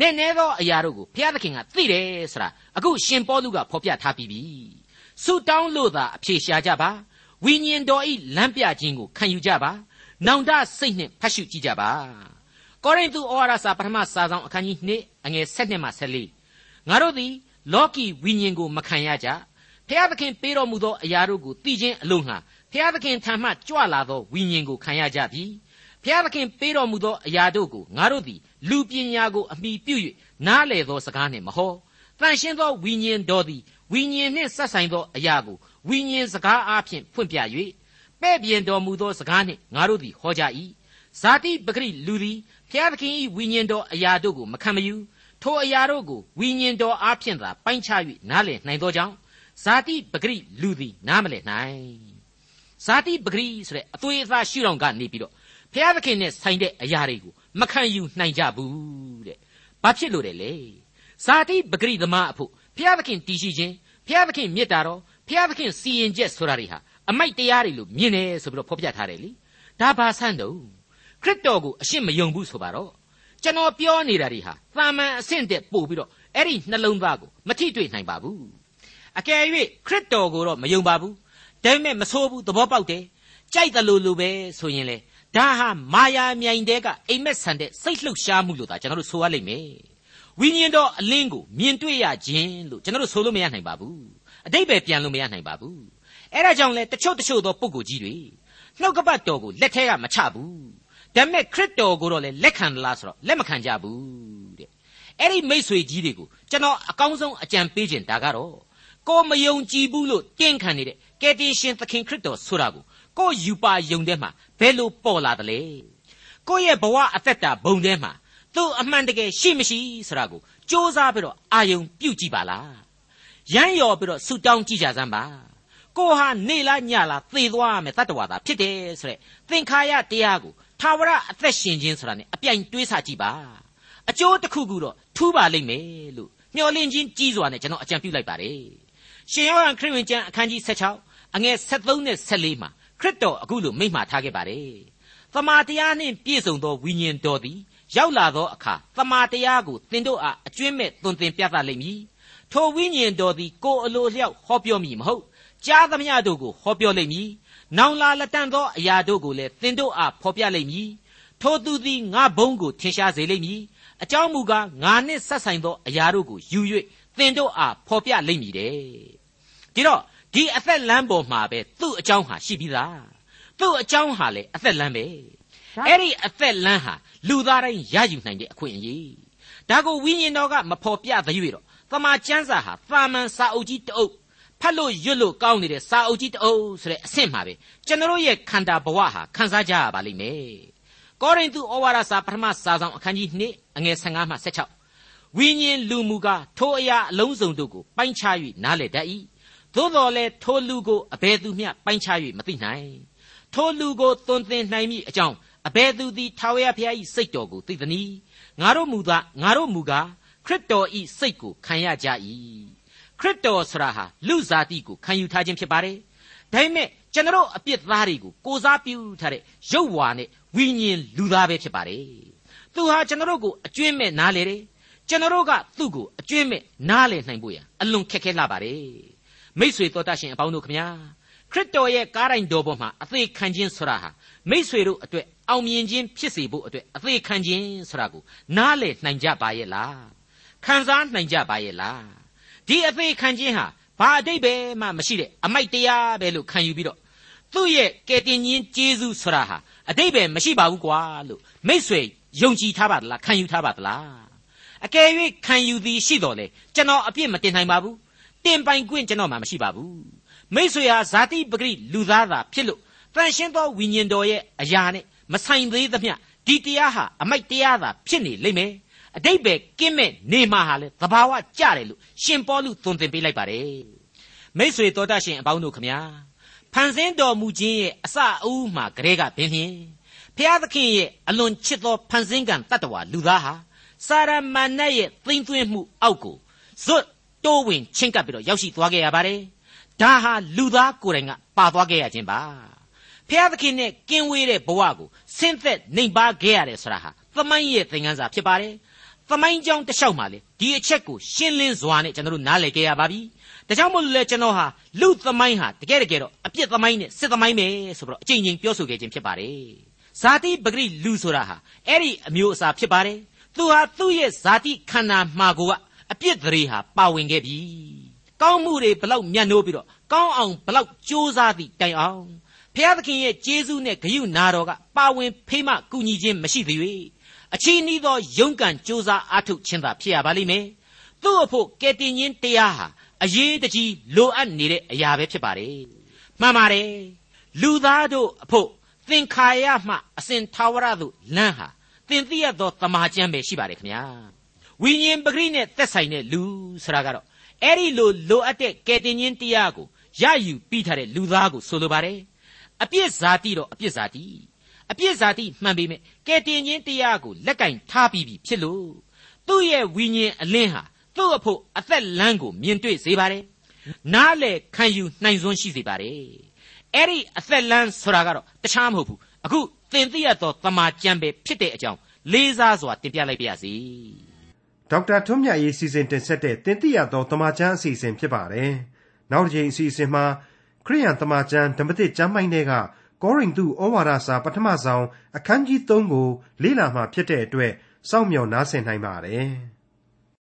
နဲ့နဲသောအရာတို့ကိုဘုရားသခင်ကသိတယ်ဆိုတာအခုရှင်ပေါလုကဖော်ပြထားပြီးပြီဆုတောင်းလို့သာအဖြေရှာကြပါဝိညာဉ်တော်ဤလမ်းပြခြင်းကိုခံယူကြပါနောင်တစိတ်နှင့်ဖတ်ရှုကြည့်ကြပါကောရိန္သုဩဝါဒစာပထမစာဆောင်အခန်းကြီး2အငယ်7မှ14ငါတို့သည်လောကီဝိညာဉ်ကိုမခံရကြဖျားသခင်ပေးတော်မူသောအရာတို့ကိုသိခြင်းအလို့ငှာဖျားသခင်ထံမှကြွလာသောဝိညာဉ်ကိုခံရကြပြီ ဖျားသခင်ပေးတော်မူသောအရာတို့ကိုငါတို့သည်လူပညာကိုအမိပြု၍နားလေသောစကားနှင့်မဟောတန်ရှင်းသောဝိညာဉ်တော်သည်ဝိညာဉ်နှင့်ဆက်ဆိုင်သောအရာကိုဝိညာဉ်စကားအားဖြင့်ဖွင့်ပြ၍ပဲ့ပြင်တော်မူသောစကားနှင့်ငါတို့သည်ဟောကြ၏ဇာတိပဂရိလူသည်ဖျားသခင်၏ဝိညာဉ်တော်အရာတို့ကိုမခံမယူထိုအရာတို့ကိုဝိညာဉ်တော်အားဖြင့်သာပိုင်းခြား၍နားလည်နိုင်သောကြောင့်ဇာတိပဂရိလူသည်နားမလည်နိုင်ဇာတိပဂရိဆိုတဲ့အသွေးအသားရှုထောင့်ကနေပြီးတော့ ဖျားသခင်နဲ့ဆိုင်တဲ့အရာတွေကိုမခံယူနိုင်ကြဘူးတဲ့ဘာဖြစ်လို့လဲလေဇာတိပဂရိသမားအဖို့ဖျားသခင်တည်ရှိခြင်းဖျားသခင်မေတ္တာတော်ဖျားသခင်စီရင်ချက်ဆိုတာတွေဟာအမိုက်တရားတွေလို့မြင်တယ်ဆိုပြီးတော့ဖော်ပြထားတယ်လေဒါဘာဆန်းတော့ခရစ်တော်ကိုအရှင်းမယုံဘူးဆိုပါတော့ကျွန်တော်ပြောနေတာတွေဟာသာမန်အဆင့်တက်ပို့ပြီးတော့အဲ့ဒီနှလုံးသားကိုမထိတွေ့နိုင်ပါဘူးအကယ်၍ခရစ်တော်ကိုတော့မယုံပါဘူးဒါပေမဲ့မဆိုးဘူးသဘောပေါက်တယ်ကြိုက်တယ်လို့လို့ပဲဆိုရင်လေ ဒါဟာမာယာမြိုင်တဲကအိမ်မက်ဆန်တဲ့စိတ်လှုပ်ရှားမှုလို့သာကျွန်တော်တို့ဆိုရလိမ့်မယ်ဝိညာဉ်တော်အလင်းကိုမြင်တွေ့ရခြင်းလို့ကျွန်တော်တို့ဆိုလို့မရနိုင်ပါဘူးအတိတ်ပဲပြန်လို့မရနိုင်ပါဘူးအဲ့ဒါကြောင့်လေတချို့တချို့သောပုဂ္ဂိုလ်ကြီးတွေနှုတ်ကပတ်တော်ကိုလက်ထဲကမချဘူးဒါပေမဲ့ခရစ်တော်ကိုတော့လေလက်ခံလားဆိုတော့လက်မခံကြဘူးတဲ့အဲ့ဒီမိษွေကြီးတွေကိုကျွန်တော်အကောင်းဆုံးအကြံပေးခြင်းဒါကတော့ကိုမယုံကြည်ဘူးလို့တင်းခံနေတဲ့ကယ်တင်ရှင်သခင်ခရစ်တော်ဆိုတာကို ကိုယူပါယုံတဲ့မှာဘယ်လိုပေါ်လာတယ်လဲကိုရဲ့ဘဝအသက်တာဘုံထဲမှာသူ့အမှန်တကယ်ရှိမရှိဆိုတာကိုစ조사ပြီးတော့အာယုံပြုတ်ကြည့်ပါလားရမ်းရော်ပြီးတော့ဆူတောင်းကြည့်ကြစမ်းပါကိုဟာနေလားညလားသေသွားမယ်တတ္တဝါသာဖြစ်တယ်ဆိုတဲ့သင်္ခါရတရားကိုထာဝရအသက်ရှင်ခြင်းဆိုတာ ਨੇ အပြိုင်တွေးဆကြည့်ပါအကျိုးတစ်ခုခုတော့ထူးပါလိမ့်မယ်လို့မျှော်လင့်ခြင်းကြီးစွာနဲ့ကျွန်တော်အကြံပြုလိုက်ပါတယ်ရှင်ယောဟန်ခရစ်ဝင်ကျမ်းအခန်းကြီး16အငယ်73နဲ့74မှာ ခရစ်တော်အခုလိုမိန့်မှာထားခဲ့ပါတယ်။သမာတရားနှင့်ပြည့်စုံသောဝိညာဉ်တော်သည်ရောက်လာသောအခါသမာတရားကိုသင်တို့အားအကျွင့်မဲ့သွန်သင်ပြသလိမ့်မည်။ထိုဝိညာဉ်တော်သည်ကိုယ်အလိုလျောက်ဟောပြောမည်မဟုတ်။ကြားသမျှတို့ကိုဟောပြောလိမ့်မည်။နောင်လာလက်တန့်သောအရာတို့ကိုလည်းသင်တို့အားဖော်ပြလိမ့်မည်။ထိုသူသည်ငါဘုံကိုထင်ရှားစေလိမ့်မည်။အကြောင်းမူကားငါနှင့်ဆက်ဆိုင်သောအရာတို့ကိုယူ၍သင်တို့အားဖော်ပြလိမ့်မည်တဲ့။ဒီတော့ ဒီအသက်လမ်းပေါ်မှာပဲသူ့အကြောင်းဟာရှိပြီးသားသူ့အကြောင်းဟာလေအသက်လမ်းပဲအဲ့ဒီအသက်လမ်းဟာလူသားတိုင်းရယူနိုင်တဲ့အခွင့်အရေးဒါကိုဝိညာဉ်တော်ကမဖော်ပြသေး၍တော့တမန်ကျမ်းစာဟာသာမန်စာအုပ်ကြီးတအုပ်ဖတ်လို့ရွတ်လို့ကောင်းနေတဲ့စာအုပ်ကြီးတအုပ်ဆိုတဲ့အဆင့်မှာပဲကျွန်တော်ရဲ့ခန္ဓာဘဝဟာခန်းစားကြရပါလိမ့်မယ်ကောရိန္သုဩဝါဒစာပထမစာဆောင်အခန်းကြီး2အငယ်15မှ16ဝိညာဉ်လူမူကားထိုအရာအလုံးစုံတို့ကိုပိုင်းခြား၍နားလည်တတ်၏ သို့တော်လည်းထိုလူကိုအဘယ်သူမျှပိုင်းခြား၍မသိနိုင်ထိုလူကိုသွန်သင်နိုင်မိအကြောင်းအဘယ်သူသည်ထာဝရဘုရား၏စိတ်တော်ကိုသိသနည်းငါတို့မူကားငါတို့မူကားခရစ်တော်၏စိတ်ကိုခံရကြ၏ခရစ်တော်ဆရာဟာလူစားတိကိုခံယူထားခြင်းဖြစ်ပါတယ်ဒါပေမဲ့ကျွန်တော်အပြစ်သားတွေကိုကိုစားပြုထားတဲ့ရုပ်ဝါနဲ့ဝိညာဉ်လူသားပဲဖြစ်ပါတယ်သူဟာကျွန်တော်ကိုအကျွင့်မဲ့နားလေတယ်ကျွန်တော်ကသူ့ကိုအကျွင့်မဲ့နားလေနိုင်ဖို့ရအလွန်ခက်ခဲလာပါတယ် မိษွေတော်တတ်ရှင်အပေါင်းတို့ခမညာခရစ်တော်ရဲ့ကားတိုင်းတော်ပေါ်မှာအသေးခံခြင်းဆိုတာဟာမိษွေတို့အတွက်အောင်မြင်ခြင်းဖြစ်စေဖို့အတွက်အသေးခံခြင်းဆိုတာကိုနားလည်နိုင်ကြပါရဲ့လားခံစားနိုင်ကြပါရဲ့လားဒီအသေးခံခြင်းဟာဘာအတိတ်ပဲမှမရှိတဲ့အမိုက်တရားပဲလို့ခံယူပြီးတော့သူ့ရဲ့ကယ်တင်ခြင်းကျေးဇူးဆိုတာဟာအတိတ်ပဲမရှိပါဘူးကွာလို့မိษွေယုံကြည်ထားပါသလားခံယူထားပါသလားအကယ်၍ခံယူသည်ရှိတော်လေကျွန်တော်အပြစ်မတင်နိုင်ပါဘူး တင်ပိုင်ခွင့်ကျွန်တော်မှမရှိပါဘူးမိษွေဟာဇာတိပဂရိလူသားသာဖြစ်လို့တန်ရှင်းသောဝိညာဉ်တော်ရဲ့အရာနဲ့မဆိုင်သေးသမျှဒီတရားဟာအမိုက်တရားသာဖြစ်နေလိမ့်မယ်အတိတ်ပဲကင်းမဲ့နေမှာဟာလေသဘာဝကြတယ်လို့ရှင်ပေါလုသွန်သင်ပေးလိုက်ပါတယ်မိษွေတော်တတ်ရှင်အပေါင်းတို့ခမညာဖန်ဆင်းတော်မူခြင်းရဲ့အစအဦးမှာကလေးကပင်ဖြင့်ဖျားသခင်ရဲ့အလွန်ချစ်သောဖန်ဆင်းကံတတ္တဝါလူသားဟာစာရမဏေရဲ့သိမ့်သွင်းမှုအောက်ကိုဇွတ် တိုးဝင်ချင်းကပ်ပြီးတော့ရောက်ရှိသွားခဲ့ရပါတယ်ဒါဟာလူသားကိုယ်တိုင်ကပါသွားခဲ့ရခြင်းပါဖျားသခင်နဲ့ကင်းဝေးတဲ့ဘဝကိုဆင်းသက်နှိမ်ပါခဲ့ရတယ်ဆိုတာဟာသမိုင်းရဲ့သင်ခန်းစာဖြစ်ပါတယ်သမိုင်းကြောင်းတစ်လျှောက်မှာလေဒီအချက်ကိုရှင်းလင်းစွာနဲ့ကျွန်တော်တို့နားလည်ခဲ့ရပါပြီဒါကြောင့်မို့လို့လေကျွန်တော်ဟာလူသမိုင်းဟာတကယ်တကယ်တော့အပြစ်သမိုင်းနဲ့စစ်သမိုင်းပဲဆိုပြီးတော့အကြိမ်ကြိမ်ပြောဆိုခဲ့ခြင်းဖြစ်ပါတယ်ဇာတိပဂရိလူဆိုတာဟာအဲ့ဒီအမျိုးအစားဖြစ်ပါတယ်သူဟာသူ့ရဲ့ဇာတိခန္ဓာမှာကိုက အပြစ်သရေဟာပါဝင်ခဲ့ပြီကောင်းမှုတွေဘလောက်မြတ်နိုးပြီးတော့ကောင်းအောင်ဘလောက်ကြိုးစားသည့်တိုင်အောင်ဖျားသခင်ရဲ့ကျေးဇူးနဲ့ဂရုနာတော်ကပါဝင်ဖေးမကူညီခြင်းမရှိသေး၍အချီးနှီးသောယုံကံကြိုးစားအားထုတ်ခြင်းသာဖြစ်ရပါလိမ့်မယ်သူ့အဖို့ကယ်တင်ခြင်းတရားဟာအရေးတကြီးလိုအပ်နေတဲ့အရာပဲဖြစ်ပါတယ်မှန်ပါတယ်လူသားတို့အဖို့သင်္ခါရမှအစဉ်သာဝရသို့လမ်းဟာသင်သိရသောတမာကျမ်းပဲရှိပါတယ်ခင်ဗျာ ဝိညာဉ်ပဂရိနဲ့သက်ဆိုင်တဲ့လူဆိုတာကတော့အဲ့ဒီလိုလိုအပ်တဲ့ကယ်တင်ခြင်းတရားကိုရယူပြီးထားတဲ့လူသားကိုဆိုလိုပါတယ်အပြစ်ဇာတိတော့အပြစ်ဇာတိအပြစ်ဇာတိမှန်ပေမဲ့ကယ်တင်ခြင်းတရားကိုလက်ကင်ထားပြီးပြီဖြစ်လို့သူ့ရဲ့ဝိညာဉ်အလင်းဟာသူ့အဖို့အသက်လမ်းကိုမြင်တွေ့စေပါတယ်နားလေခံယူနိုင်စွမ်းရှိစေပါတယ်အဲ့ဒီအသက်လမ်းဆိုတာကတော့တခြားမဟုတ်ဘူးအခုသင်သိရသောတမာကျမ်းပဲဖြစ်တဲ့အကြောင်းလေးစားစွာတင်ပြလိုက်ပါရစေ ဒေါက်တာထွန်းမြတ်ရေးစီစဉ်တင်ဆက်တဲ့သင်သိရသောတမာကျမ်းအစီအစဉ်ဖြစ်ပါတယ်နောက်တစ်ချိန်အစီအစဉ်မှာခရိယန်တမာကျမ်းဓမ္မသစ်ကျမ်းပိုင်းတွေကကောရိန္သုဩဝါဒစာပထမဆုံးအခန်းကြီး3ကိုလေ့လာမှဖြစ်တဲ့အတွက်စောင့်မျှော်နားဆင်နိုင်ပါတယ်။